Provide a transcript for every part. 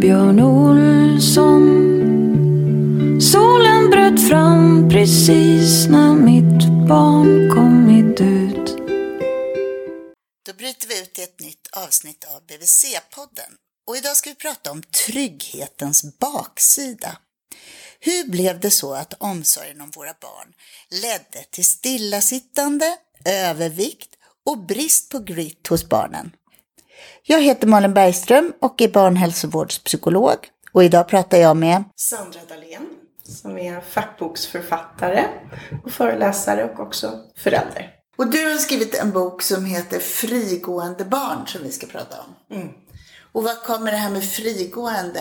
Björn Olsson. Solen bröt fram precis när mitt barn kommit ut. Då bryter vi ut i ett nytt avsnitt av BVC-podden. Och idag ska vi prata om trygghetens baksida. Hur blev det så att omsorgen om våra barn ledde till stillasittande, övervikt och brist på grit hos barnen? Jag heter Malin Bergström och är barnhälsovårdspsykolog och idag pratar jag med Sandra Dahlén som är fackboksförfattare och föreläsare och också förälder. Och du har skrivit en bok som heter Frigående barn som vi ska prata om. Mm. Och var kommer det här med frigående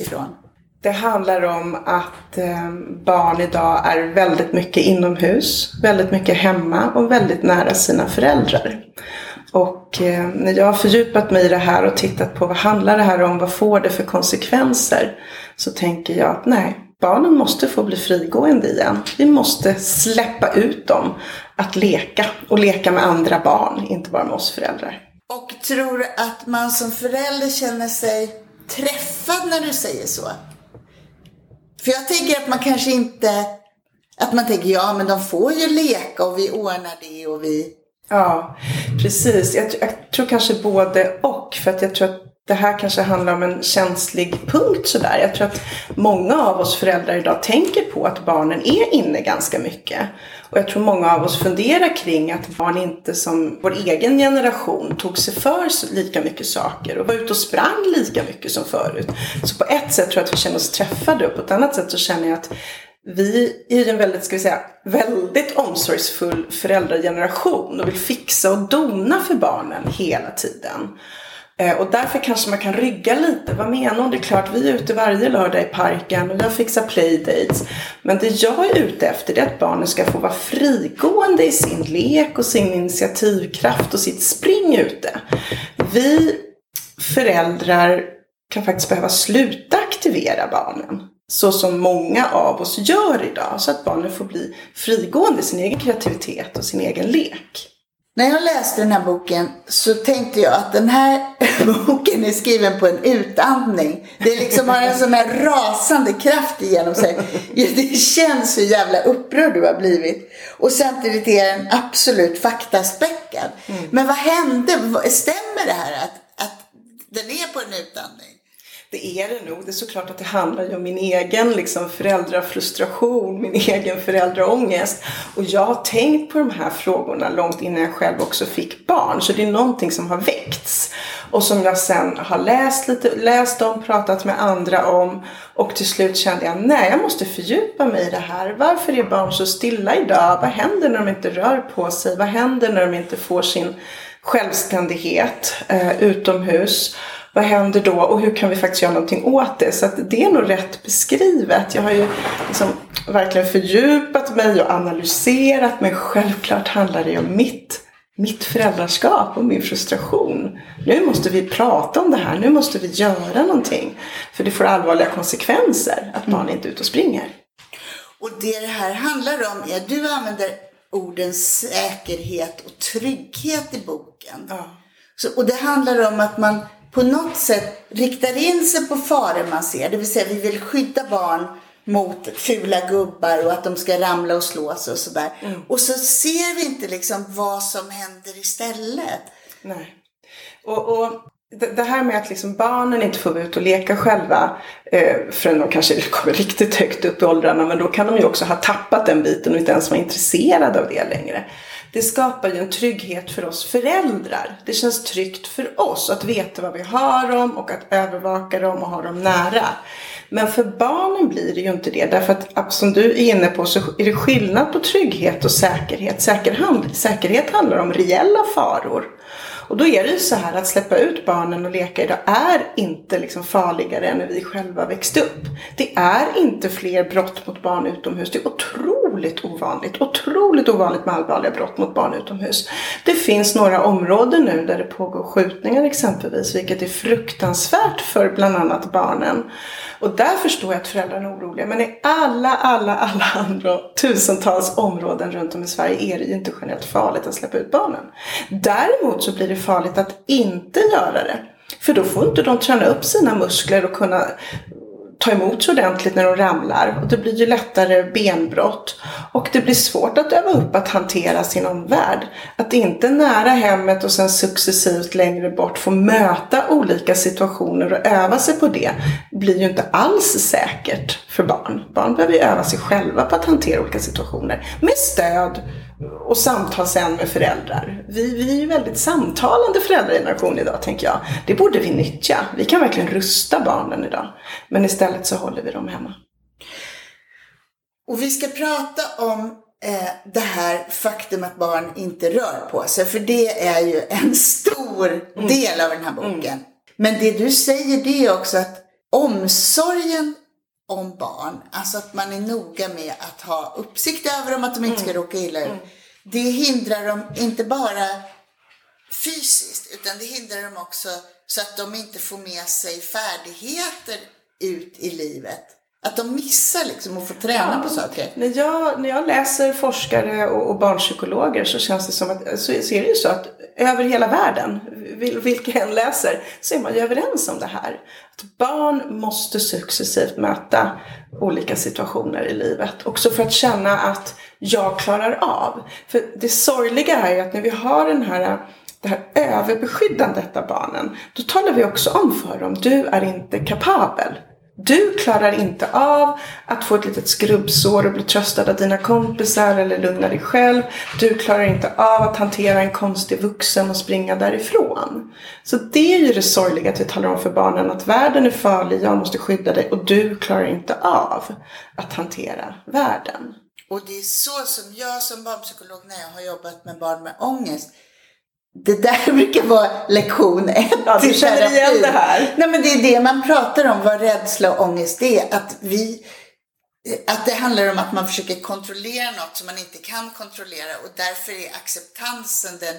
ifrån? Det handlar om att eh, barn idag är väldigt mycket inomhus, väldigt mycket hemma och väldigt nära sina föräldrar. Och eh, när jag har fördjupat mig i det här och tittat på vad handlar det här om, vad får det för konsekvenser? Så tänker jag att nej, barnen måste få bli frigående igen. Vi måste släppa ut dem att leka och leka med andra barn, inte bara med oss föräldrar. Och tror du att man som förälder känner sig träffad när du säger så? För jag tänker att man kanske inte, att man tänker ja men de får ju leka och vi ordnar det och vi Ja, precis. Jag, jag, tror kanske både och. För att jag tror att det här kanske handlar om en känslig punkt sådär. Jag tror att många av oss föräldrar idag tänker på att barnen är inne ganska mycket. Och jag tror många av oss funderar kring att barn inte som vår egen generation tog sig för lika mycket saker och var ute och sprang lika mycket som förut. Så på ett sätt tror jag att vi känner oss träffade och på ett annat sätt så känner jag att vi är ju en väldigt, ska vi säga, väldigt omsorgsfull föräldrageneration och vill fixa och dona för barnen hela tiden. Eh, och därför kanske man kan rygga lite. Vad menar hon? Det är klart, vi är ute varje lördag i parken och jag fixar playdates. Men det jag är ute efter är att barnen ska få vara frigående i sin lek och sin initiativkraft och sitt spring ute. Vi föräldrar kan faktiskt behöva sluta aktivera barnen så som många av oss gör idag. Så att barnen får bli frigående i sin egen kreativitet och sin egen lek. När jag läste den här boken så tänkte jag att den här boken är skriven på en utandning. Det liksom har en sån här rasande kraft igenom sig. Det känns hur jävla upprörd du har blivit. Och samtidigt är den absolut faktaspäckad. Mm. Men vad hände? Stämmer det här att, att den är på en utandning? Det är det nog. Det är såklart att det handlar ju om min egen liksom, föräldrafrustration, min egen föräldraångest. Och jag har tänkt på de här frågorna långt innan jag själv också fick barn. Så det är någonting som har väckts. Och som jag sen har läst, lite, läst om, pratat med andra om. Och till slut kände jag, nej jag måste fördjupa mig i det här. Varför är barn så stilla idag? Vad händer när de inte rör på sig? Vad händer när de inte får sin självständighet eh, utomhus? Vad händer då och hur kan vi faktiskt göra någonting åt det? Så att det är nog rätt beskrivet. Jag har ju liksom verkligen fördjupat mig och analyserat men självklart handlar det om mitt, mitt föräldraskap och min frustration. Nu måste vi prata om det här, nu måste vi göra någonting. För det får allvarliga konsekvenser att barn inte är ute och springer. Och det det här handlar om är, du använder orden säkerhet och trygghet i boken. Ja. Så, och det handlar om att man på något sätt riktar in sig på faror man ser. Det vill säga vi vill skydda barn mot fula gubbar och att de ska ramla och slå sig och sådär. Mm. Och så ser vi inte liksom vad som händer istället. Nej. Och, och det här med att liksom barnen inte får vara ute och leka själva eh, förrän de kanske kommer riktigt högt upp i åldrarna. Men då kan de ju också ha tappat den biten och inte ens vara intresserade av det längre det skapar ju en trygghet för oss föräldrar. Det känns tryggt för oss att veta vad vi har dem och att övervaka dem och ha dem nära. Men för barnen blir det ju inte det. Därför att som du är inne på så är det skillnad på trygghet och säkerhet. Säkerhet handlar om reella faror. Och då är det ju så här att släppa ut barnen och leka idag är inte liksom farligare än när vi själva växte upp. Det är inte fler brott mot barn utomhus. Det är otroligt ovanligt. Otroligt ovanligt med allvarliga brott mot barn utomhus. Det finns några områden nu där det pågår skjutningar exempelvis, vilket är fruktansvärt för bland annat barnen. Och där förstår jag att föräldrarna är oroliga. Men i alla, alla, alla andra tusentals områden runt om i Sverige är det ju inte generellt farligt att släppa ut barnen. Däremot så blir det farligt att inte göra det. För då får inte de träna upp sina muskler och kunna ta emot sig ordentligt när de ramlar. Och det blir ju lättare benbrott. Och det blir svårt att öva upp att hantera sin omvärld. Att inte nära hemmet och sen successivt längre bort få möta olika situationer och öva sig på det blir ju inte alls säkert för barn. Barn behöver ju öva sig själva på att hantera olika situationer med stöd och samtal sen med föräldrar. Vi, vi är ju väldigt samtalande föräldrageneration idag, tänker jag. Det borde vi nyttja. Vi kan verkligen rusta barnen idag. Men istället så håller vi dem hemma. Och vi ska prata om eh, det här faktum att barn inte rör på sig. För det är ju en stor mm. del av den här boken. Mm. Men det du säger det är också att omsorgen om barn, alltså att man är noga med att ha uppsikt över dem, att de inte ska mm. råka illa ut. Mm. Det hindrar dem inte bara fysiskt, utan det hindrar dem också så att de inte får med sig färdigheter ut i livet. Att de missar liksom att få träna ja, på saker. När jag, när jag läser forskare och, och barnpsykologer så känns det som att, så, så är det ju så att över hela världen, vilka än läser, så är man ju överens om det här. Att barn måste successivt möta olika situationer i livet. Också för att känna att jag klarar av. För det sorgliga är ju att när vi har den här det här överbeskyddandet av barnen, då talar vi också om för dem, du är inte kapabel. Du klarar inte av att få ett litet skrubbsår och bli tröstad av dina kompisar eller lugna dig själv. Du klarar inte av att hantera en konstig vuxen och springa därifrån. Så det är ju det sorgliga att vi talar om för barnen att världen är farlig, jag måste skydda dig och du klarar inte av att hantera världen. Och det är så som jag som barnpsykolog när jag har jobbat med barn med ångest det där brukar vara lektion ett ja, du känner igen det här. Nej, men det är det man pratar om, vad rädsla och ångest är. Att, vi, att det handlar om att man försöker kontrollera något som man inte kan kontrollera och därför är acceptansen den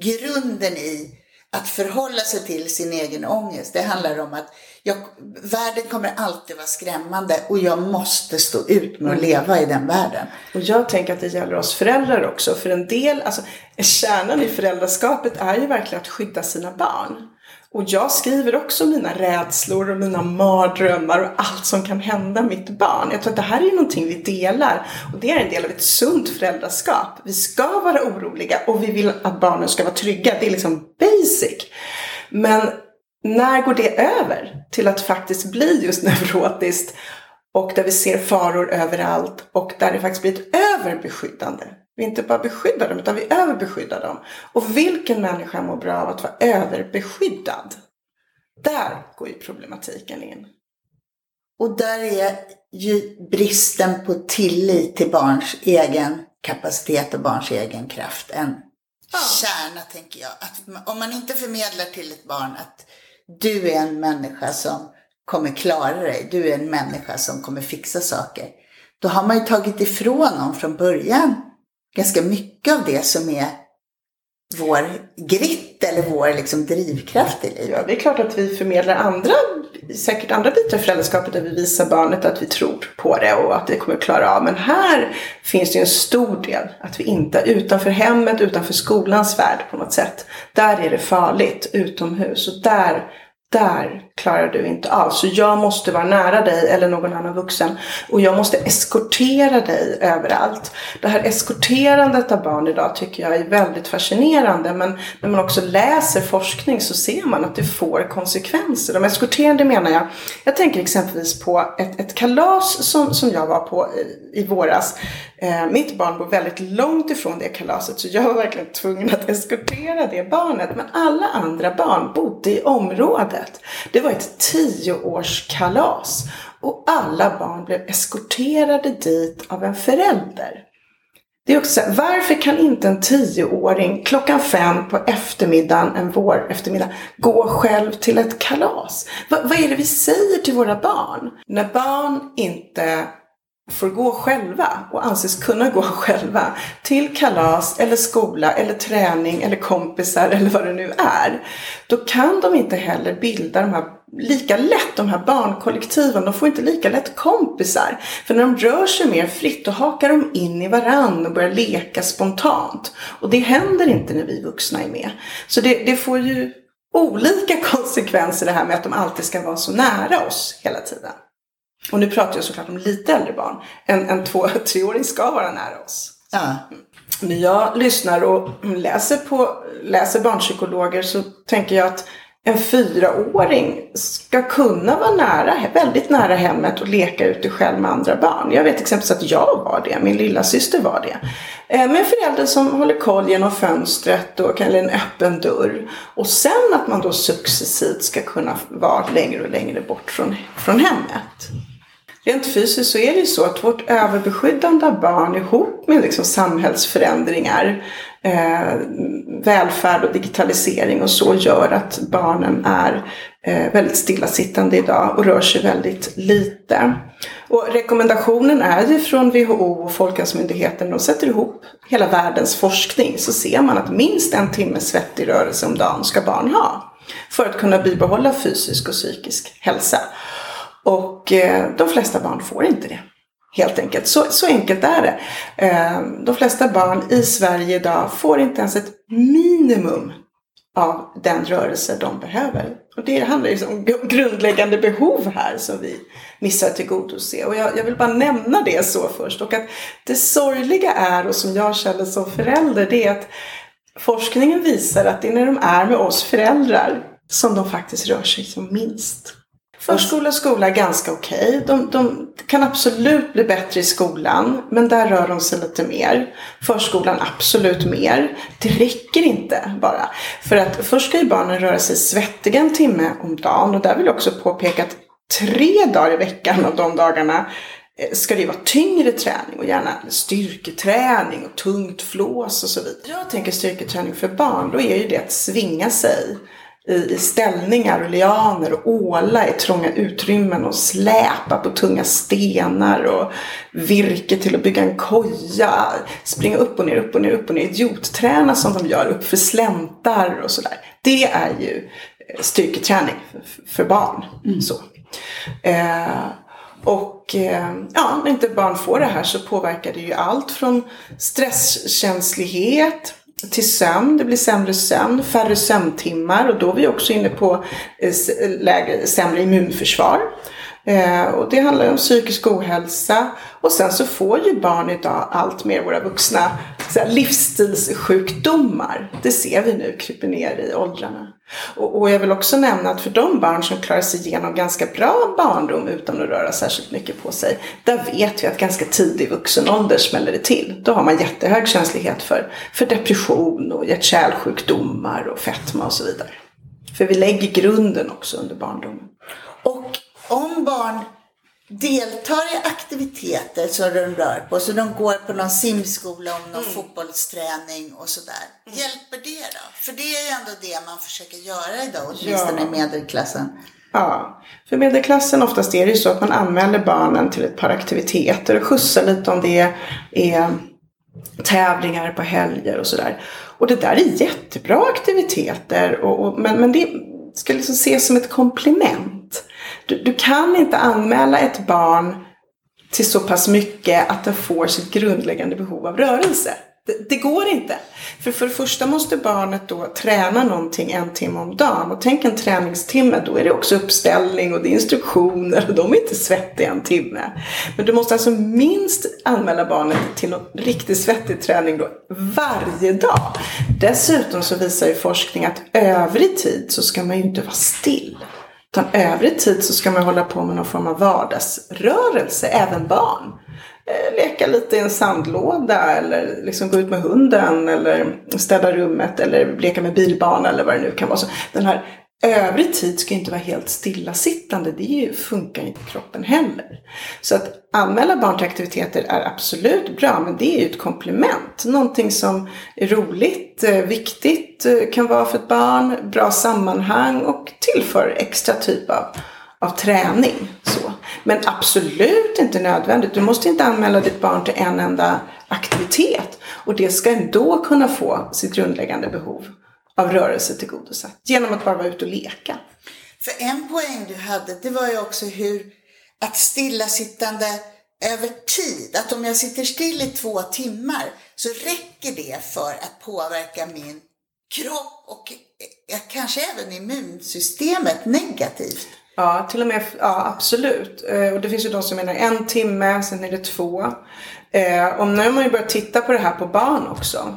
grunden i att förhålla sig till sin egen ångest. Det handlar om att jag, världen kommer alltid vara skrämmande och jag måste stå ut med att leva i den världen. Och jag tänker att det gäller oss föräldrar också. För en del, alltså kärnan i föräldraskapet är ju verkligen att skydda sina barn. Och jag skriver också mina rädslor och mina mardrömmar och allt som kan hända mitt barn. Jag tror att det här är någonting vi delar och det är en del av ett sunt föräldraskap. Vi ska vara oroliga och vi vill att barnen ska vara trygga. Det är liksom basic. Men när går det över till att faktiskt bli just neurotiskt och där vi ser faror överallt och där det faktiskt blir ett överbeskyddande? Vi inte bara beskyddar dem utan vi överbeskyddar dem. Och vilken människa mår bra av att vara överbeskyddad? Där går ju problematiken in. Och där är ju bristen på tillit till barns egen kapacitet och barns egen kraft en ja. kärna, tänker jag. Att om man inte förmedlar till ett barn att du är en människa som kommer klara dig, du är en människa som kommer fixa saker. Då har man ju tagit ifrån någon från början ganska mycket av det som är vår gritt eller vår liksom drivkraft i livet. Ja, det är klart att vi förmedlar andra, säkert andra bitar i föräldraskapet där vi visar barnet att vi tror på det och att det kommer klara av. Men här finns det en stor del att vi inte, utanför hemmet, utanför skolans värld på något sätt. Där är det farligt, utomhus. Och där där klarar du inte av. Så jag måste vara nära dig eller någon annan vuxen. Och jag måste eskortera dig överallt. Det här eskorterandet av barn idag tycker jag är väldigt fascinerande. Men när man också läser forskning så ser man att det får konsekvenser. De eskorterande menar jag, jag tänker exempelvis på ett, ett kalas som, som jag var på i, i våras. Eh, mitt barn bor väldigt långt ifrån det kalaset så jag var verkligen tvungen att eskortera det barnet. Men alla andra barn bodde i området. Det var ett tioårskalas och alla barn blev eskorterade dit av en förälder. Det är också så här, varför kan inte en tioåring klockan fem på eftermiddagen, en vår eftermiddag, gå själv till ett kalas? Va, vad är det vi säger till våra barn? När barn inte får gå själva och anses kunna gå själva till kalas eller skola eller träning eller kompisar eller vad det nu är. Då kan de inte heller bilda de här lika lätt, de här barnkollektiven, de får inte lika lätt kompisar. För när de rör sig mer fritt då hakar de in i varann och börjar leka spontant. Och det händer inte när vi vuxna är med. Så det, det får ju olika konsekvenser det här med att de alltid ska vara så nära oss hela tiden. Och nu pratar jag såklart om lite äldre barn. En, en två, treåring ska vara nära oss. Ja. När jag lyssnar och läser, på, läser barnpsykologer så tänker jag att en fyraåring ska kunna vara nära, väldigt nära hemmet och leka ute själv med andra barn. Jag vet exempelvis att jag var det, min lilla syster var det. Eh, med en förälder som håller koll genom fönstret och, eller en öppen dörr. Och sen att man då successivt ska kunna vara längre och längre bort från, från hemmet. Rent fysiskt så är det ju så att vårt överbeskyddande av barn ihop med liksom samhällsförändringar, eh, välfärd och digitalisering och så gör att barnen är eh, väldigt stillasittande idag och rör sig väldigt lite. Och rekommendationen är ju från WHO och Folkhälsomyndigheten, de sätter ihop hela världens forskning så ser man att minst en timme svettig rörelse om dagen ska barn ha för att kunna bibehålla fysisk och psykisk hälsa. Och eh, de flesta barn får inte det. Helt enkelt. Så, så enkelt är det. Ehm, de flesta barn i Sverige idag får inte ens ett minimum av den rörelse de behöver. Och det handlar ju om grundläggande behov här som vi missar att tillgodose. Och jag, jag, vill bara nämna det så först. Och att det sorgliga är, och som jag känner som förälder, det är att forskningen visar att det är när de är med oss föräldrar som de faktiskt rör sig som minst. Förskola och skola är ganska okej. Okay. De, de, kan absolut bli bättre i skolan, men där rör de sig lite mer. Förskolan absolut mer. Det räcker inte bara. För att först ska ju barnen röra sig svettiga en timme om dagen och där vill jag också påpeka att tre dagar i veckan av de dagarna eh, ska det vara tyngre träning och gärna styrketräning och tungt flås och så vidare. Jag tänker styrketräning för barn, då är ju det att svinga sig i ställningar och lianer och åla i trånga utrymmen och släpa på tunga stenar och virke till att bygga en koja. Springa upp och ner, upp och ner, upp och ner. Idiotträna som de gör upp för släntar och sådär. Det är ju eh, styrketräning för barn. Mm. Så. Eh, och eh, ja, när inte barn får det här så påverkar det ju allt från stresskänslighet till sömn, det blir sämre sömn, färre sömntimmar och då är vi också inne på eh, lägre, sämre immunförsvar. Eh, och det handlar om psykisk ohälsa och sen så får ju barn idag allt mer våra vuxna så livsstilssjukdomar. Det ser vi nu kryper ner i åldrarna. Och, och, jag vill också nämna att för de barn som klarar sig igenom ganska bra barndom utan att röra särskilt mycket på sig, där vet vi att ganska tidig vuxen ålder smäller det till. Då har man jättehög känslighet för, för depression och hjärt-kärlsjukdomar och fetma och så vidare. För vi lägger grunden också under barndomen. Om barn deltar i aktiviteter som de rör på, så de går på någon simskola och någon mm. fotbollsträning och sådär. Mm. Hjälper det då? För det är ju ändå det man försöker göra idag, åtminstone ja. i medelklassen. Ja, för medelklassen oftast är det ju så att man anmäler barnen till ett par aktiviteter och skjutsar lite om det är tävlingar på helger och sådär. Och det där är jättebra aktiviteter, och, och men, men det ska liksom ses som ett komplement. Du, du kan inte anmäla ett barn till så pass mycket att den får sitt grundläggande behov av rörelse. Det, det, går inte. För för det första måste barnet då träna någonting en timme om dagen. Och tänk en träningstimme, då är det också uppställning och det är instruktioner och de är inte svettiga en timme. Men du måste alltså minst anmäla barnet till någon riktigt svettig träning då varje dag. Dessutom så visar ju forskning att övrig tid så ska man ju inte vara still. Utan övrig tid så ska man hålla på med någon form av vardagsrörelse, även barn. Eh, leka lite i en sandlåda eller liksom gå ut med hunden eller städa rummet eller leka med bilbana eller vad det nu kan vara. Så den här övrig tid ska inte vara helt stillasittande. Det funkar inte i kroppen heller. Så att anmäla barn till aktiviteter är absolut bra, men det är ju ett komplement. Någonting som är roligt, eh, viktigt, eh, kan vara för ett barn, bra sammanhang och tillför extra typ av, av träning. Så. Men absolut inte nödvändigt. Du måste inte anmäla ditt barn till en enda aktivitet. Och det ska ändå kunna få sitt grundläggande behov av rörelse tillgodosatt. Genom att bara vara ute och leka. För en poäng du hade, det var ju också hur att stillasittande över tid, att om jag sitter still i två timmar så räcker det för att påverka min kropp och eh, kanske även immunsystemet negativt. Ja, till och med, ja absolut. Eh, och det finns ju de som menar en timme, sen är det två. Eh, och nu har man ju börjat titta på det här på barn också.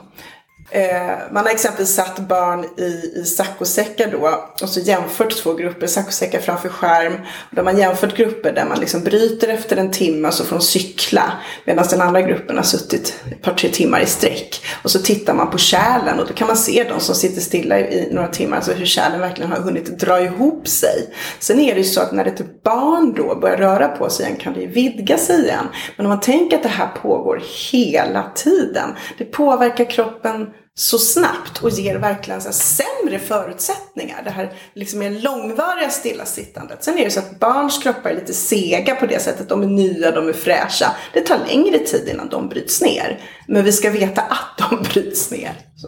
Eh, man har exempelvis satt barn i, i saccosäckar då och så jämfört två grupper, saccosäckar framför skärm. Och då har man jämfört grupper där man liksom bryter efter en timme alltså och så får de cykla. Medan den andra gruppen har suttit ett par tre timmar i sträck. Och så tittar man på kärlen och då kan man se de som sitter stilla i, i några timmar, alltså hur kärlen verkligen har hunnit dra ihop sig. Sen är det ju så att när ett barn då börjar röra på sig igen kan det ju vidga sig igen. Men om man tänker att det här pågår hela tiden. Det påverkar kroppen så snabbt och ger verkligen så sämre förutsättningar. Det här liksom mer långvariga stillasittandet. Sen är det så att barns kroppar är lite sega på det sättet. De är nya, de är fräscha. Det tar längre tid innan de bryts ner. Men vi ska veta att de bryts ner. Så.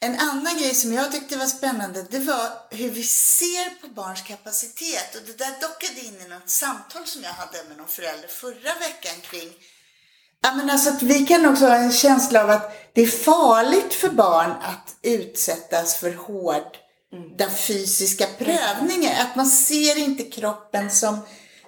En annan grej som jag tyckte var spännande det var hur vi ser på barns kapacitet. Och det där dockade in i något samtal som jag hade med någon förälder förra veckan kring Ja, men alltså att vi kan också ha en känsla av att det är farligt för barn att utsättas för hårda mm. fysiska prövningar. Att man ser inte kroppen som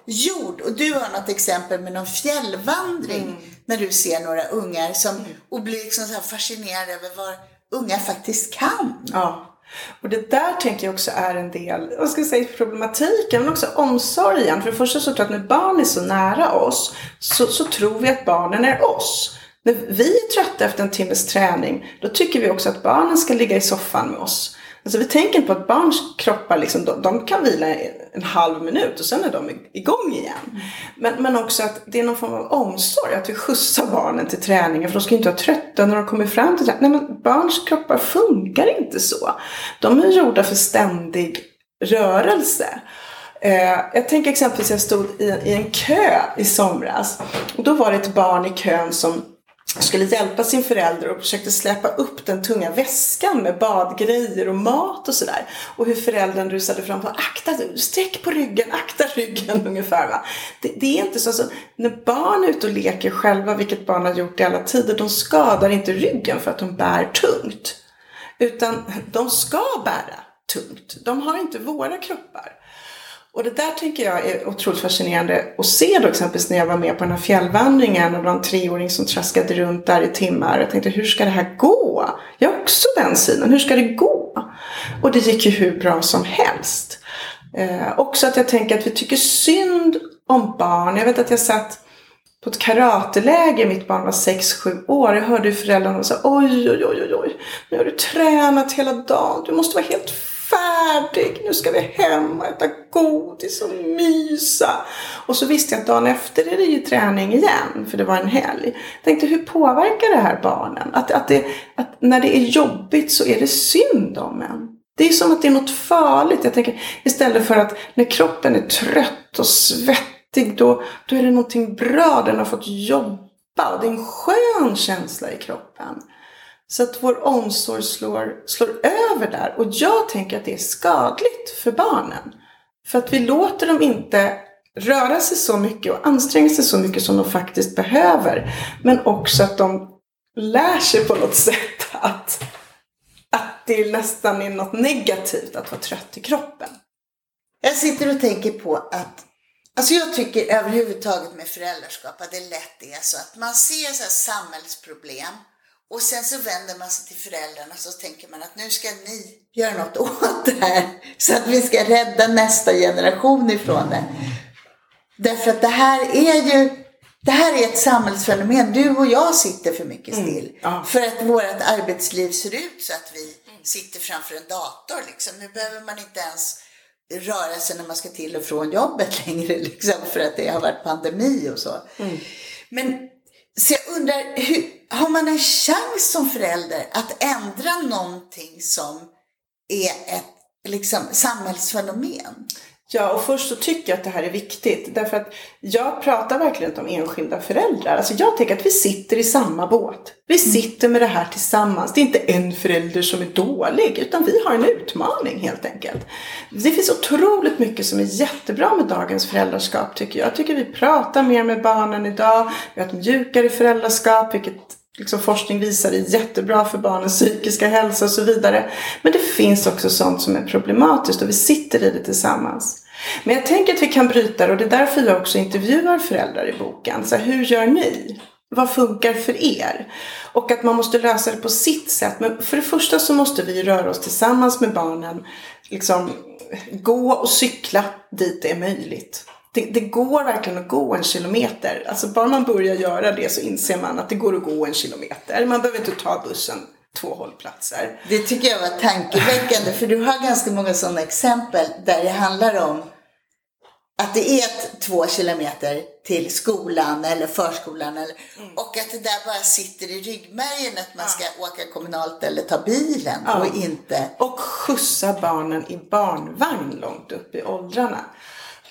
jord. Och du har något exempel med någon fjällvandring mm. när du ser några ungar som, mm. och blir liksom så fascinerad över vad unga faktiskt kan. Ja. Och det där tänker jag också är en del, vad ska jag säga, problematiken men också omsorgen. För det första så tror jag att när barn är så nära oss så, så tror vi att barnen är oss. När vi är trötta efter en timmes träning då tycker vi också att barnen ska ligga i soffan med oss. Alltså vi tänker på att barns kroppar liksom, de, de, kan vila en halv minut och sen är de igång igen. Men, men också att det är någon form av omsorg, att vi skjutsar barnen till träningen för de ska inte vara trötta när de kommer fram till träningen. Nej men barns kroppar funkar inte så. De är gjorda för ständig rörelse. Eh, jag tänker exempelvis jag stod i, i en kö i somras och då var det ett barn i kön som skulle hjälpa sin förälder och försökte släpa upp den tunga väskan med badgrejer och mat och sådär. Och hur föräldern rusade fram och akta, sträck på ryggen, akta ryggen ungefär. Va? Det, det är inte så, alltså, när barn är ute och leker själva, vilket barn har gjort i alla tider, de skadar inte ryggen för att de bär tungt. Utan de ska bära tungt. De har inte våra kroppar. Och det där tänker jag är otroligt fascinerande att se då exempelvis när jag var med på den här fjällvandringen och det var en treåring som traskade runt där i timmar. Jag tänkte hur ska det här gå? Jag har också den synen. Hur ska det gå? Och det gick ju hur bra som helst. Eh, också att jag tänker att vi tycker synd om barn. Jag vet att jag satt på ett karateläger, mitt barn var 6-7 år. Jag hörde föräldrarna föräldrarna oj, oj, oj, oj, oj, nu har du tränat hela dagen. Du måste vara helt färdig, nu ska vi hem och äta godis och mysa. Och så visste jag att dagen efter är det ju träning igen, för det var en helg. Jag tänkte, hur påverkar det här barnen? Att, att, det, att när det är jobbigt så är det synd om en. Det är som att det är något farligt. Jag tänker istället för att när kroppen är trött och svettig, då, då är det någonting bra. Den har fått jobba och det är en skön känsla i kroppen. Så att vår omsorg slår, slår över där. Och jag tänker att det är skadligt för barnen. För att vi låter dem inte röra sig så mycket och anstränga sig så mycket som de faktiskt behöver. Men också att de lär sig på något sätt att, att det nästan är något negativt att vara trött i kroppen. Jag sitter och tänker på att Alltså jag tycker överhuvudtaget med föräldraskap att det lätt är så att man ser så samhällsproblem och sen så vänder man sig till föräldrarna och så tänker man att nu ska ni göra något åt det här. Så att vi ska rädda nästa generation ifrån det. Därför att det här är ju det här är ett samhällsfenomen. Du och jag sitter för mycket mm, still. Mm, ja. För att vårt arbetsliv ser ut så att vi sitter framför en dator. Liksom. Nu behöver man inte ens röra sig när man ska till och från jobbet längre. Liksom, för att det har varit pandemi och så. Mm. Men så jag undrar, hur, har man en chans som förälder att ändra någonting som är ett liksom, samhällsfenomen? Ja, och först så tycker jag att det här är viktigt. Därför att jag pratar verkligen inte om enskilda föräldrar. Alltså jag tänker att vi sitter i samma båt. Vi mm. sitter med det här tillsammans. Det är inte en förälder som är dålig, utan vi har en utmaning helt enkelt. Det finns otroligt mycket som är jättebra med dagens föräldraskap tycker jag. Jag tycker vi pratar mer med barnen idag. Vi har ett mjukare föräldraskap, vilket liksom forskning visar är jättebra för barnens psykiska hälsa och så vidare. Men det finns också sånt som är problematiskt och vi sitter i det tillsammans. Men jag tänker att vi kan bryta det och det är därför jag också intervjuar föräldrar i boken. Så här, hur gör ni? Vad funkar för er? Och att man måste lösa det på sitt sätt. Men för det första så måste vi röra oss tillsammans med barnen. Liksom gå och cykla dit det är möjligt. Det, det, går verkligen att gå en kilometer. Alltså bara man börjar göra det så inser man att det går att gå en kilometer. Man behöver inte ta bussen två hållplatser. Det tycker jag var tankeväckande för du har ganska många sådana exempel där det handlar om att det är två kilometer till skolan eller förskolan. Eller, mm. Och att det där bara sitter i ryggmärgen att man ska åka kommunalt eller ta bilen ja. och inte... Och skjutsa barnen i barnvagn långt upp i åldrarna.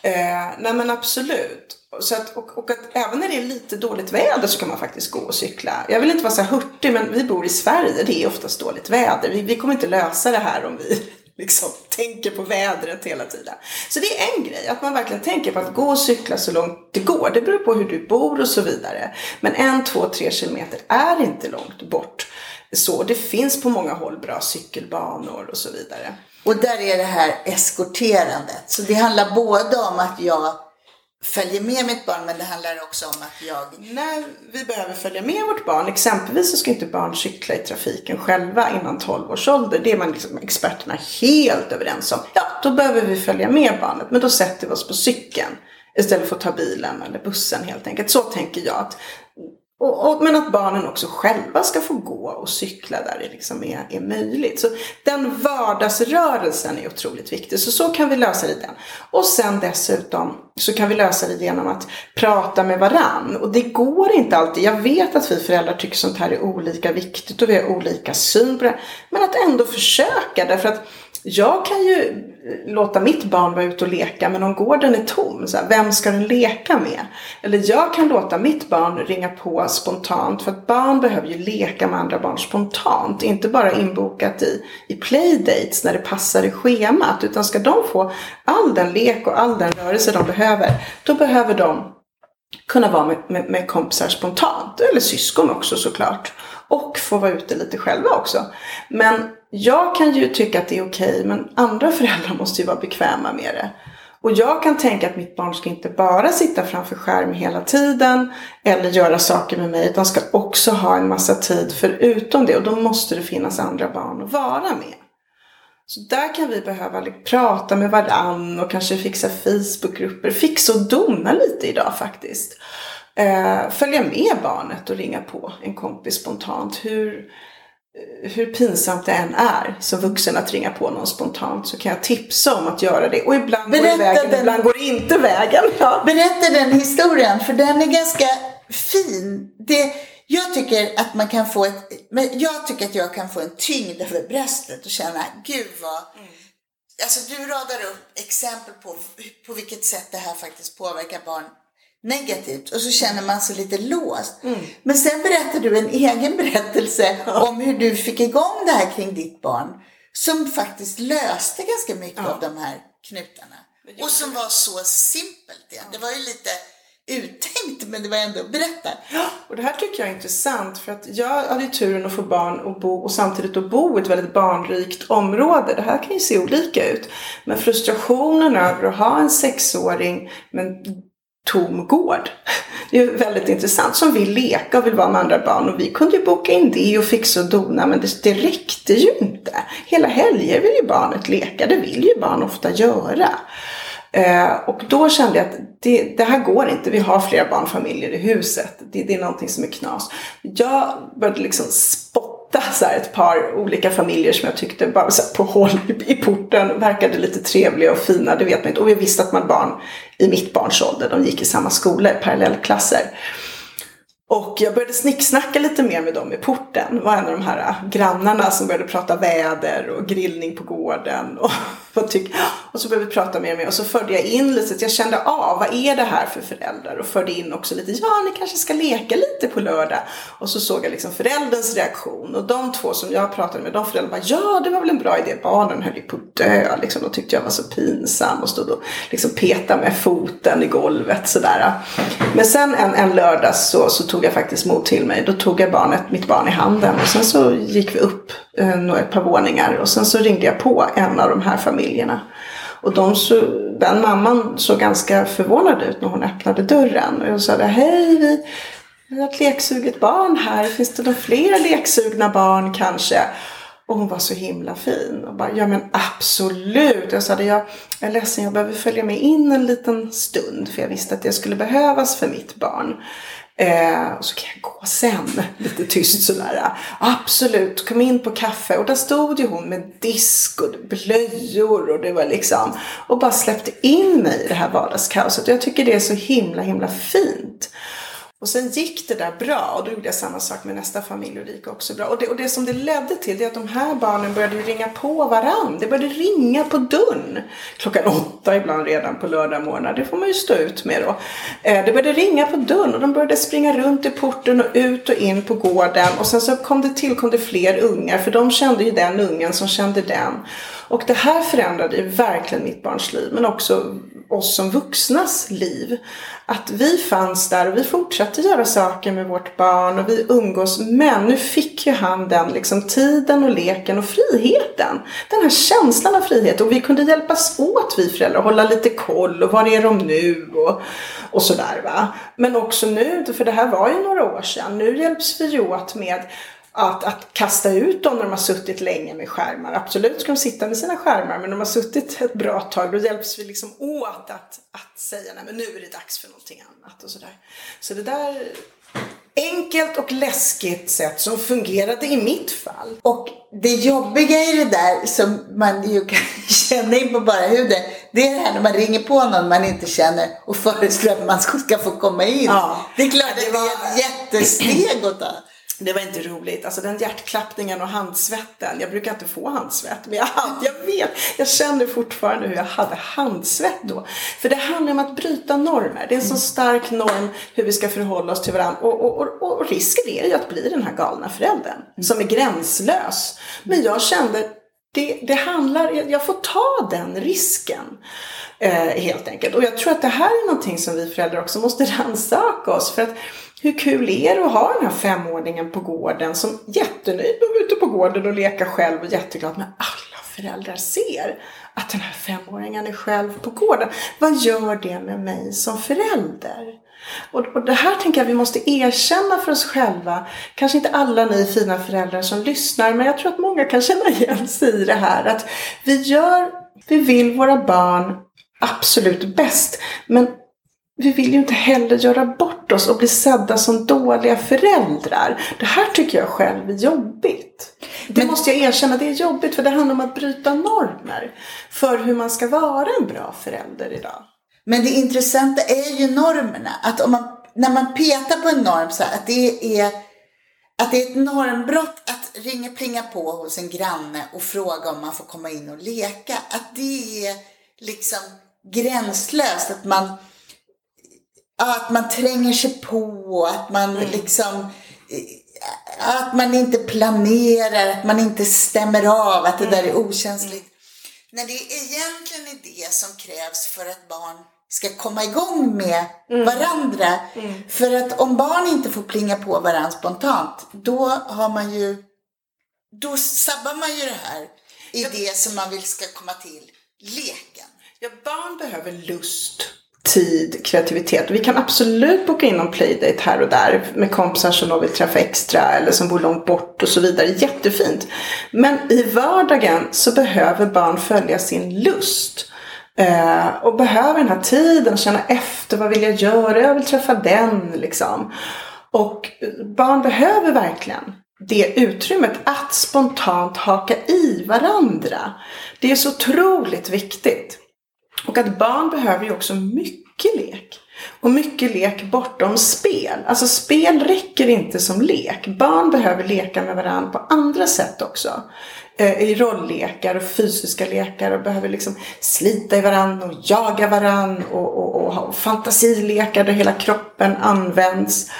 Eh, nej men absolut. Så att, och, och, att även när det är lite dåligt väder så kan man faktiskt gå och cykla. Jag vill inte vara så här hurtig men vi bor i Sverige. Det är oftast dåligt väder. Vi, vi kommer inte lösa det här om vi liksom tänker på vädret hela tiden. Så det är en grej, att man verkligen tänker på att gå och cykla så långt det går. Det beror på hur du bor och så vidare. Men en, två, tre kilometer är inte långt bort. Så det finns på många håll bra cykelbanor och så vidare. Och där är det här eskorterandet. Så det handlar både om att jag följer med mitt barn men det handlar också om att jag... När vi behöver följa med vårt barn, exempelvis så ska inte barn cykla i trafiken själva innan 12 års ålder. Det är man liksom experterna helt överens om. Ja, då behöver vi följa med barnet men då sätter vi oss på cykeln istället för att ta bilen eller bussen helt enkelt. Så tänker jag att och, och, men att barnen också själva ska få gå och cykla där det liksom är, är möjligt. Så den vardagsrörelsen är otroligt viktig. Så så kan vi lösa det den. Och sen dessutom så kan vi lösa det genom att prata med varann. Och det går inte alltid. Jag vet att vi föräldrar tycker sånt här är olika viktigt och vi har olika syn på det. Men att ändå försöka. Därför att jag kan ju låta mitt barn vara ute och leka men om gården är tom, så här, vem ska den leka med? Eller jag kan låta mitt barn ringa på spontant för att barn behöver ju leka med andra barn spontant. Inte bara inbokat i, i playdates när det passar i schemat utan ska de få all den lek och all den rörelse de behöver då behöver de kunna vara med, med, med kompisar spontant. Eller syskon också såklart. Och få vara ute lite själva också. Men jag kan ju tycka att det är okej, men andra föräldrar måste ju vara bekväma med det. Och jag kan tänka att mitt barn ska inte bara sitta framför skärm hela tiden eller göra saker med mig, utan ska också ha en massa tid förutom det. Och då måste det finnas andra barn att vara med. Så där kan vi behöva prata med varann och kanske fixa Facebookgrupper. Fixa och dona lite idag faktiskt. Eh, följa med barnet och ringa på en kompis spontant. Hur, hur pinsamt det än är som vuxen att ringa på någon spontant så kan jag tipsa om att göra det. Och ibland Berätta går det vägen, den... ibland går det inte vägen. Ja. Berätta den historien, för den är ganska fin. Det, jag tycker att man kan få ett, men jag tycker att jag kan få en tyngd över bröstet och känna, gud vad mm. Alltså du radar upp exempel på på vilket sätt det här faktiskt påverkar barn negativt och så känner man sig lite låst. Mm. Men sen berättar du en egen berättelse om hur du fick igång det här kring ditt barn. Som faktiskt löste ganska mycket ja. av de här knutarna. Och som var så simpelt. Ja. Det var ju lite uttänkt men det var ändå berätta. Ja, och det här tycker jag är intressant för att jag hade ju turen att få barn och bo och samtidigt att bo i ett väldigt barnrikt område. Det här kan ju se olika ut. Men frustrationen över att ha en sexåring men tom gård. Det är väldigt intressant som vill leka och vill vara med andra barn och vi kunde ju boka in det och fixa och dona men det, det räckte ju inte. Hela helger vill ju barnet leka, det vill ju barn ofta göra. Eh, och då kände jag att det, det, här går inte, vi har flera barnfamiljer i huset. Det, det är någonting som är knas. Jag började liksom spotta så här ett par olika familjer som jag tyckte bara så på håll i porten verkade lite trevliga och fina, det vet man inte. Och vi visste att man barn i mitt barns ålder, de gick i samma skola, parallellklasser. Och jag började snicksnacka lite mer med dem i porten. Det var en av de här äh, grannarna som började prata väder och grillning på gården. Och och, tyck? Och så började vi prata mer och mer och så förde jag in lite, jag kände av vad är det här för föräldrar? Och förde in också lite, ja ni kanske ska leka lite på lördag. Och så såg jag liksom förälderns reaktion och de två som jag pratade med, de föräldrarna bara, ja det var väl en bra idé, barnen höll ju på att dö liksom. De tyckte jag var så pinsam och stod och liksom petade med foten i golvet sådär. Men sen en, en lördag så, så tog jag faktiskt mod till mig. Då tog jag barnet, mitt barn i handen och sen så gick vi upp Eh, några, ett par våningar och sen så ringde jag på en av de här familjerna. Och de så, den mamman såg ganska förvånad ut när hon öppnade dörren. Och jag sa hej vi, vi har ett leksuget barn här. Finns det några fler leksugna barn kanske? Och hon var så himla fin. Och bara, ja men absolut. Jag sa, jag är ledsen, jag behöver följa med in en liten stund. För jag visste att det skulle behövas för mitt barn. Eh, och så kan jag gå sen, lite tyst sådär. Absolut, kom in på kaffe. Och där stod ju hon med disk och blöjor och det var liksom. Och bara släppte in mig i det här vardagskaoset. Och jag tycker det är så himla, himla fint. Och sen gick det där bra och då gjorde jag samma sak med nästa familj och det gick också bra. Och det, och det som det ledde till det är att de här barnen började ringa på varann. Det började ringa på dörren. Klockan åtta ibland redan på lördag morgon. Det får man ju stå ut med då. Eh, det började ringa på dörren och de började springa runt i porten och ut och in på gården. Och sen så kom det tillkom det fler ungar för de kände ju den ungen som kände den. Och det här förändrade ju verkligen mitt barns liv men också oss som vuxnas liv. Att vi fanns där och vi fortsatte göra saker med vårt barn och vi umgås. Men nu fick ju han den liksom tiden och leken och friheten. Den här känslan av frihet och vi kunde hjälpas åt vi föräldrar. Hålla lite koll och var är de nu och, och sådär va. Men också nu, för det här var ju några år sedan. Nu hjälps vi ju åt med att, att kasta ut dem när de har suttit länge med skärmar. Absolut ska de sitta med sina skärmar men när de har suttit ett bra tag då hjälps vi liksom åt att, att säga nej men nu är det dags för någonting annat och sådär. Så det där enkelt och läskigt sätt som fungerade i mitt fall. Och det jobbiga i det där som man ju kan känna in på bara huden, det är det här när man ringer på någon man inte känner och föreslår att man ska få komma in. Ja, det är klart att det, var... det är ett jättesteg att ta. Det var inte roligt. Alltså den hjärtklappningen och handsvetten. Jag brukar inte få handsvett. Men jag, hade, jag vet, jag känner fortfarande hur jag hade handsvett då. För det handlar om att bryta normer. Det är en så stark norm hur vi ska förhålla oss till varandra. Och, och, och, och risken är ju att bli den här galna föräldern. Som är gränslös. Men jag kände, det, det handlar, jag får ta den risken. Eh, helt enkelt. Och jag tror att det här är någonting som vi föräldrar också måste rannsaka oss. För att hur kul är det att ha den här femåringen på gården som jättenöjd och ute på gården och leka själv och jätteglad. Men alla föräldrar ser att den här femåringen är själv på gården. Vad gör det med mig som förälder? Och, och det här tänker jag vi måste erkänna för oss själva. Kanske inte alla ni fina föräldrar som lyssnar, men jag tror att många kan känna igen sig i det här. Att vi gör, vi vill våra barn absolut bäst. Men vi vill ju inte heller göra bort oss och bli sedda som dåliga föräldrar. Det här tycker jag själv är jobbigt. Det Men, måste jag erkänna, det är jobbigt för det handlar om att bryta normer för hur man ska vara en bra förälder idag. Men det intressanta är ju normerna. Att om man, när man petar på en norm så här, att det är att det är ett normbrott att ringa plinga på hos en granne och fråga om man får komma in och leka. Att det är liksom gränslöst. Att man att man tränger sig på, att man mm. liksom att man inte planerar, att man inte stämmer av, att det där är mm. okänsligt. Mm. När det egentligen är det som krävs för att barn ska komma igång med mm. varandra. Mm. För att om barn inte får plinga på varandra spontant, då har man ju, då sabbar man ju det här i det som man vill ska komma till, leken. Ja, barn behöver lust tid, kreativitet. Vi kan absolut boka in någon playdate här och där med kompisar som de vill träffa extra eller som bor långt bort och så vidare. Jättefint. Men i vardagen så behöver barn följa sin lust. Eh, och behöver den här tiden, känna efter, vad vill jag göra? Jag vill träffa den liksom. Och barn behöver verkligen det utrymmet att spontant haka i varandra. Det är så otroligt viktigt. Och att barn behöver ju också mycket lek. Och mycket lek bortom spel. Alltså spel räcker inte som lek. Barn behöver leka med varandra på andra sätt också. eh, i rolllekar och fysiska lekar och behöver liksom slita i varandra och jaga varandra och, och, och ha fantasilekar där hela kroppen används.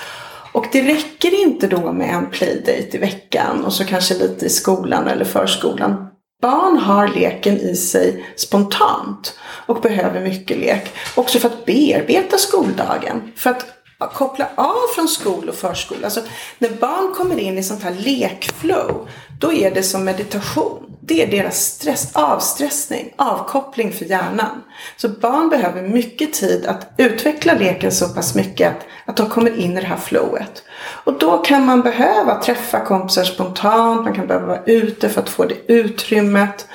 Och det räcker inte då med en playdate i veckan och så kanske lite i skolan eller förskolan. Barn har leken i sig spontant och behöver mycket lek. Också för att bearbeta skoldagen. För att koppla av från skol och förskola. Alltså, när barn kommer in i sånt här lekflow, då är det som meditation. Det är deras stress, avstressning, avkoppling för hjärnan. Så barn behöver mycket tid att utveckla leken så pass mycket att, att de kommer in i det här flowet. Och då kan man behöva träffa kompisar spontant, man kan behöva vara ute för att få det utrymmet.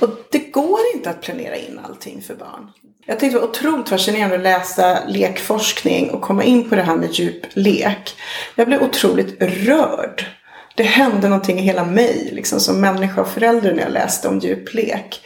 Och det går inte att planera in allting för barn. Jag tyckte det var otroligt fascinerande att läsa lekforskning och komma in på det här med djup lek. Jag blev otroligt rörd. Det hände någonting i hela mig liksom, som människa och förälder när jag läste om djup lek.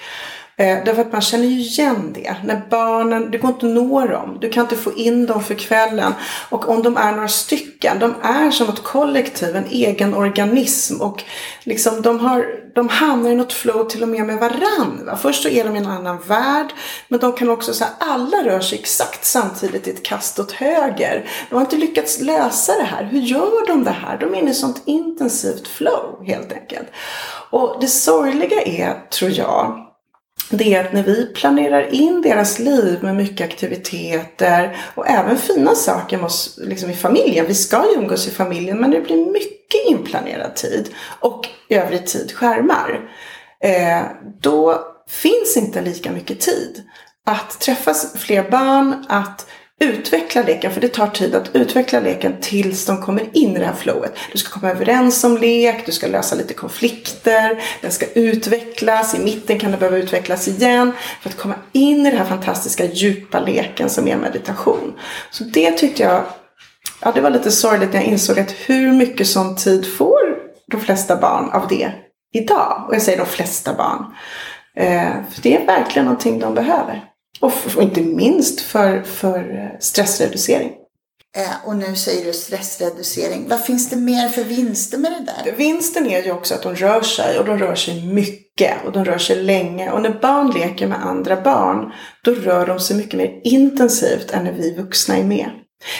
Eh, därför att man känner ju igen det. När barnen, det går inte att nå dem. Du kan inte få in dem för kvällen. Och om de är några stycken, de är som ett kollektiv, en egen organism. Och liksom de, har, de hamnar i något flow till och med med varandra. Först så är de i en annan värld. Men de kan också säga alla rör sig exakt samtidigt i ett kast åt höger. De har inte lyckats lösa det här. Hur gör de det här? De är inne i sånt intensivt flow helt enkelt. Och det sorgliga är, tror jag, det är att när vi planerar in deras liv med mycket aktiviteter och även fina saker måste, liksom i familjen. Vi ska ju umgås i familjen men det blir mycket inplanerad tid och övrig tid skärmar. Eh, då finns inte lika mycket tid att träffa fler barn, att utveckla leken, för det tar tid att utveckla leken tills de kommer in i det här flowet. Du ska komma överens om lek, du ska lösa lite konflikter, den ska utvecklas, i mitten kan den behöva utvecklas igen för att komma in i den här fantastiska djupa leken som är meditation. Så det tyckte jag, ja det var lite sorgligt när jag insåg att hur mycket sån tid får de flesta barn av det idag? Och jag säger de flesta barn. Eh, för det är verkligen någonting de behöver. Och, och inte minst för, för eh, stressreducering. Eh, och nu säger du stressreducering. Vad finns det mer för vinster med det där? Vinsten är ju också att de rör sig och de rör sig mycket och de rör sig länge. Och när barn leker med andra barn då rör de sig mycket mer intensivt än när vi vuxna är med.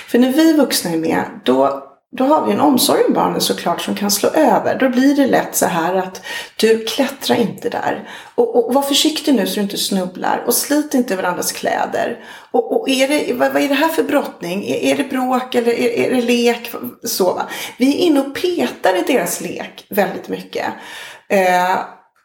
För när vi vuxna är med då då har vi en omsorg om barnen såklart som kan slå över. Då blir det lätt så här att du klättrar inte där. Och, och var försiktig nu så du inte snubblar. Och slit inte varandras kläder. Och, och är det, vad, vad, är det här för brottning? Är, är det bråk eller är, är, det lek? Så, va? Vi är inne och petar i deras lek väldigt mycket. Eh,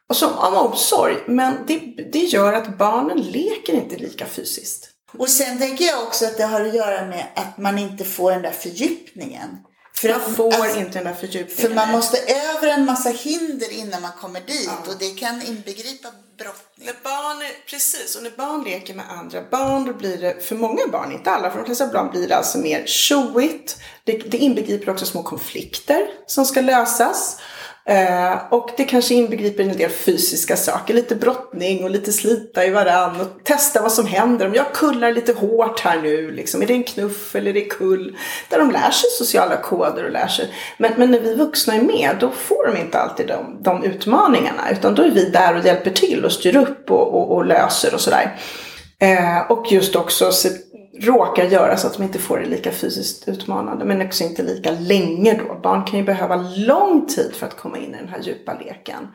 och som av omsorg. Men det, det gör att barnen leker inte lika fysiskt. Och sen tänker jag också att det har att göra med att man inte får den där fördjupningen. För man får alltså, inte den där fördjupningen. För man måste över en massa hinder innan man kommer dit ja. och det kan inbegripa brottning. När barn, precis, och när barn leker med andra barn då blir det, för många barn, inte alla, för de flesta barn blir det alltså mer tjoigt. Det, det inbegriper också små konflikter som ska lösas. Eh, och det kanske inbegriper en del fysiska saker, lite brottning och lite slita i varann och testa vad som händer. Om jag kullar lite hårt här nu, liksom, är det en knuff eller är det kull? Där de lär sig sociala koder och lär sig. Men, men när vi vuxna är med, då får de inte alltid de, de utmaningarna. Utan då är vi där och hjälper till och styr upp och, och, och löser och sådär. Eh, och just också se, råkar göra så att de inte får det lika fysiskt utmanande men också inte lika länge då. Barn kan ju behöva lång tid för att komma in i den här djupa leken.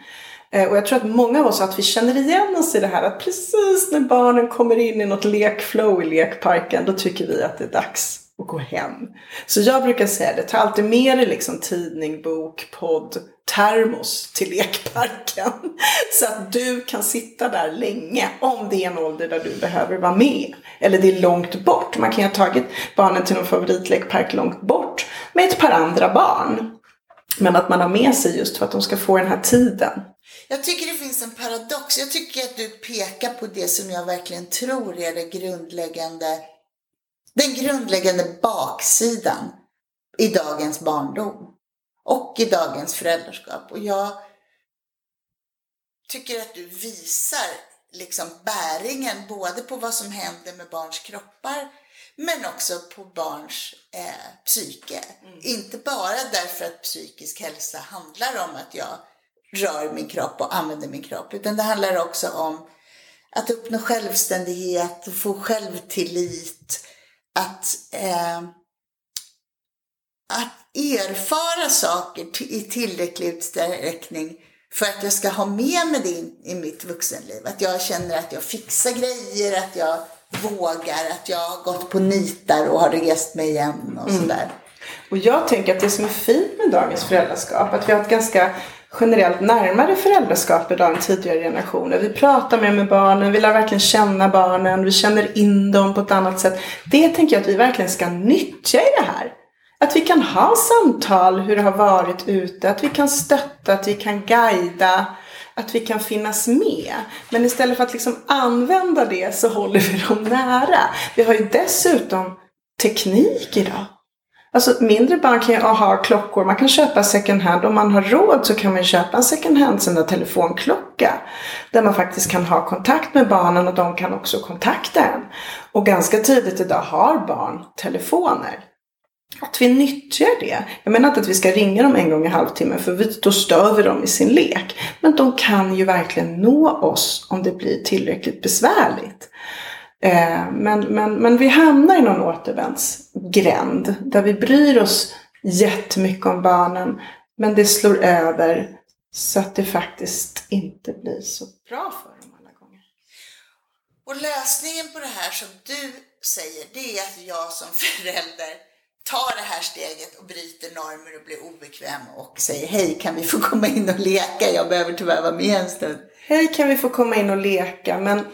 Eh, och jag tror att många av oss att vi känner igen oss i det här att precis när barnen kommer in i något lekflow i lekparken då tycker vi att det är dags och gå hem. Så jag brukar säga det, ta alltid med dig liksom tidning, bok, podd, termos till lekparken. Så att du kan sitta där länge om det är en ålder där du behöver vara med. Eller det är långt bort. Man kan ju ha tagit barnen till någon favoritlekpark långt bort med ett par andra barn. Men att man har med sig just för att de ska få den här tiden. Jag tycker det finns en paradox. Jag tycker att du pekar på det som jag verkligen tror är det grundläggande, den grundläggande baksidan i dagens barndom och i dagens föräldraskap. Och jag tycker att du visar liksom bäringen både på vad som händer med barns kroppar men också på barns eh, psyke. Mm. Inte bara därför att psykisk hälsa handlar om att jag rör min kropp och använder min kropp. Utan det handlar också om att uppnå självständighet, få självtillit, att, eh, att erfara saker i tillräcklig utsträckning för att jag ska ha med mig det in i mitt vuxenliv. Att jag känner att jag fixar grejer, att jag vågar, att jag har gått på nitar och har rest mig igen och mm. sådär. Och jag tänker att det som är fint med dagens föräldraskap, att vi har ett ganska generellt närmare föräldraskap idag än tidigare generationer. Vi pratar mer med barnen, vi lär verkligen känna barnen, vi känner in dem på ett annat sätt. Det tänker jag att vi verkligen ska nyttja i det här. Att vi kan ha samtal hur det har varit ute, att vi kan stötta, att vi kan guida, att vi kan finnas med. Men istället för att liksom använda det så håller vi dem nära. Vi har ju dessutom teknik idag. Alltså mindre barn kan ju ha klockor, man kan köpa second hand. Om man har råd så kan man köpa en second hand sån där telefonklocka. Där man faktiskt kan ha kontakt med barnen och de kan också kontakta en. Och ganska tidigt idag har barn telefoner. Att vi nyttjar det. Jag menar inte att vi ska ringa dem en gång i halvtimmen för då stör vi dem i sin lek. Men de kan ju verkligen nå oss om det blir tillräckligt besvärligt. Eh, men, men, men vi hamnar i någon återvändsgränd där vi bryr oss jättemycket om barnen men det slår över så att det faktiskt inte blir så bra för dem alla gånger. Och lösningen på det här som du säger, det är att jag som förälder tar det här steget och bryter normer och blir obekväm och säger hej, kan vi få komma in och leka? Jag behöver tyvärr vara med en stund. Hej, kan vi få komma in och leka? Men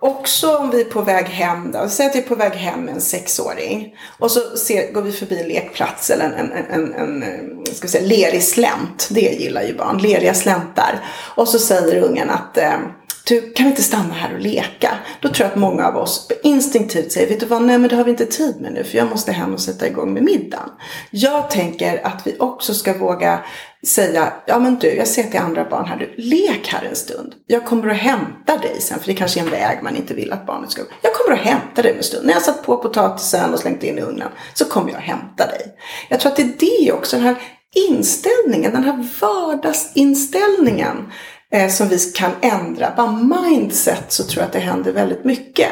också om vi är på väg hem då. Säg att vi är på väg hem med en sexåring. Och så ser, går vi förbi en lekplats eller en, en, en, en, eh, ska vi säga, lerig slänt. Det gillar ju barn. Leriga släntar. Och så säger ungen att eh, du, kan vi inte stanna här och leka? Då tror jag att många av oss instinktivt säger, vet du vad, nej men det har vi inte tid med nu för jag måste hem och sätta igång med middagen. Jag tänker att vi också ska våga säga, ja men du, jag ser till andra barn här, du, lek här en stund. Jag kommer att hämta dig sen, för det kanske är en väg man inte vill att barnet ska gå. Jag kommer att hämta dig en stund. När jag satt på potatisen och slängt in i ugnen så kommer jag att hämta dig. Jag tror att det är det också, den här inställningen, den här vardagsinställningen eh, som vi kan ändra. Bara mindset så tror jag att det händer väldigt mycket.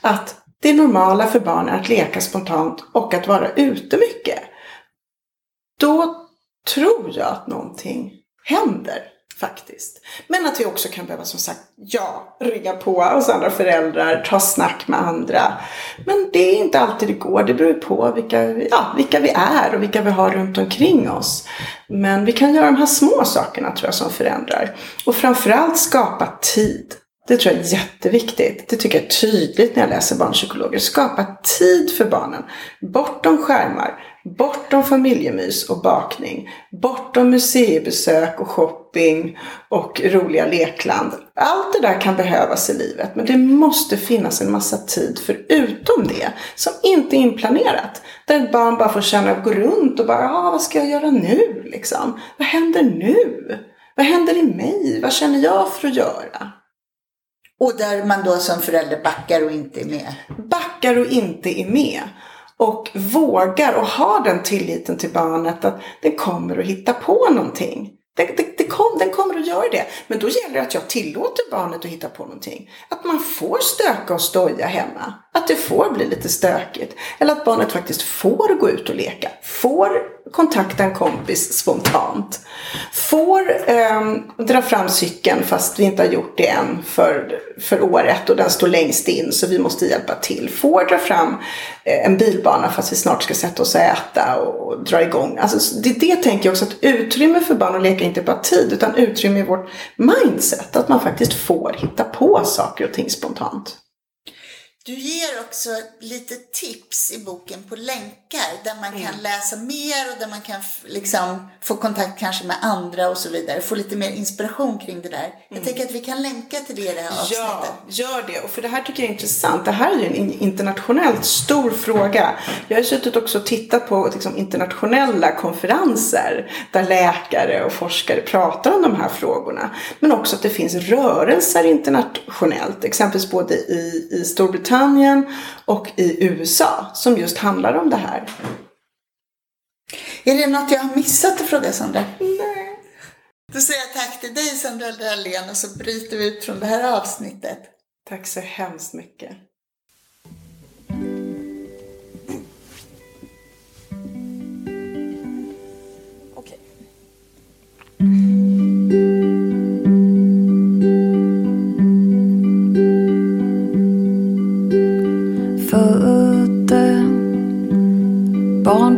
Att det normala för barn är att leka spontant och att vara ute mycket. Då tror jag att någonting händer faktiskt. Men att vi också kan behöva som sagt, ja, rygga på oss andra föräldrar, ta snack med andra. Men det är inte alltid det går. Det beror på vilka, ja, vilka vi är och vilka vi har runt omkring oss. Men vi kan göra de här små sakerna tror jag som förändrar. Och framförallt skapa tid. Det tror jag är jätteviktigt. Det tycker jag är tydligt när jag läser barnpsykologer. Skapa tid för barnen. Bortom skärmar, bortom familjemys och bakning, bortom museibesök och shopping och roliga lekland. Allt det där kan behövas i livet, men det måste finnas en massa tid förutom det som inte är inplanerat. Där ett barn bara får känna att gå runt och bara, ah, vad ska jag göra nu liksom? Vad händer nu? Vad händer i mig? Vad känner jag för att göra? Och där man då som förälder backar och inte är med? Backar och inte är med. Och vågar och har den tilliten till barnet att den kommer att hitta på någonting. Den, den, den, kom, den kommer att göra det. Men då gäller det att jag tillåter barnet att hitta på någonting. Att man får stöka och stoja hemma. Att det får bli lite stökigt. Eller att barnet faktiskt får gå ut och leka. Får kontakta en kompis spontant. Får eh, dra fram cykeln fast vi inte har gjort det än för, för året och den står längst in så vi måste hjälpa till. Får dra fram eh, en bilbana fast vi snart ska sätta oss och äta och, och dra igång. Alltså, det, det tänker jag också att utrymme för barn att leka inte bara tid utan utrymme i vårt mindset. Att man faktiskt får hitta på saker och ting spontant. Du ger också lite tips i boken på länkar där man kan mm. läsa mer och där man kan liksom få kontakt kanske med andra och så vidare. Få lite mer inspiration kring det där. Mm. Jag tänker att vi kan länka till det i det här avsnittet. Ja, gör det. Och för det här tycker jag är intressant. Det här är ju en internationellt stor fråga. Jag har suttit också och tittat på liksom, internationella konferenser där läkare och forskare pratar om de här frågorna. Men också att det finns rörelser internationellt, exempelvis både i, i Storbritannien Storbritannien och i USA som just handlar om det här. Är det något jag har missat att fråga Sandra? Nej. Då säger jag tack till dig Sandra Dahlén och så bryter vi ut från det här avsnittet. Tack så hemskt mycket. Okej. Okay.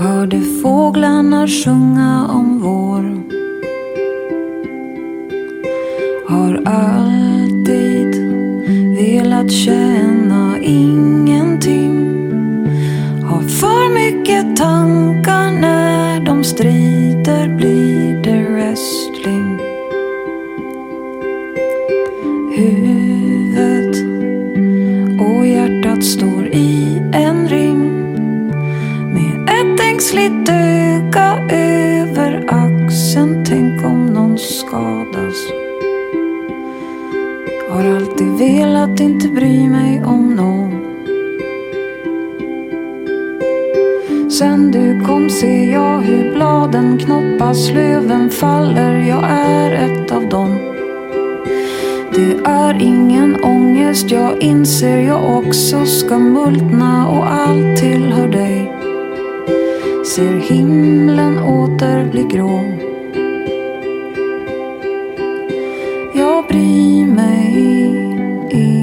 hörde fåglarna sjunga om vår. Har all bry mig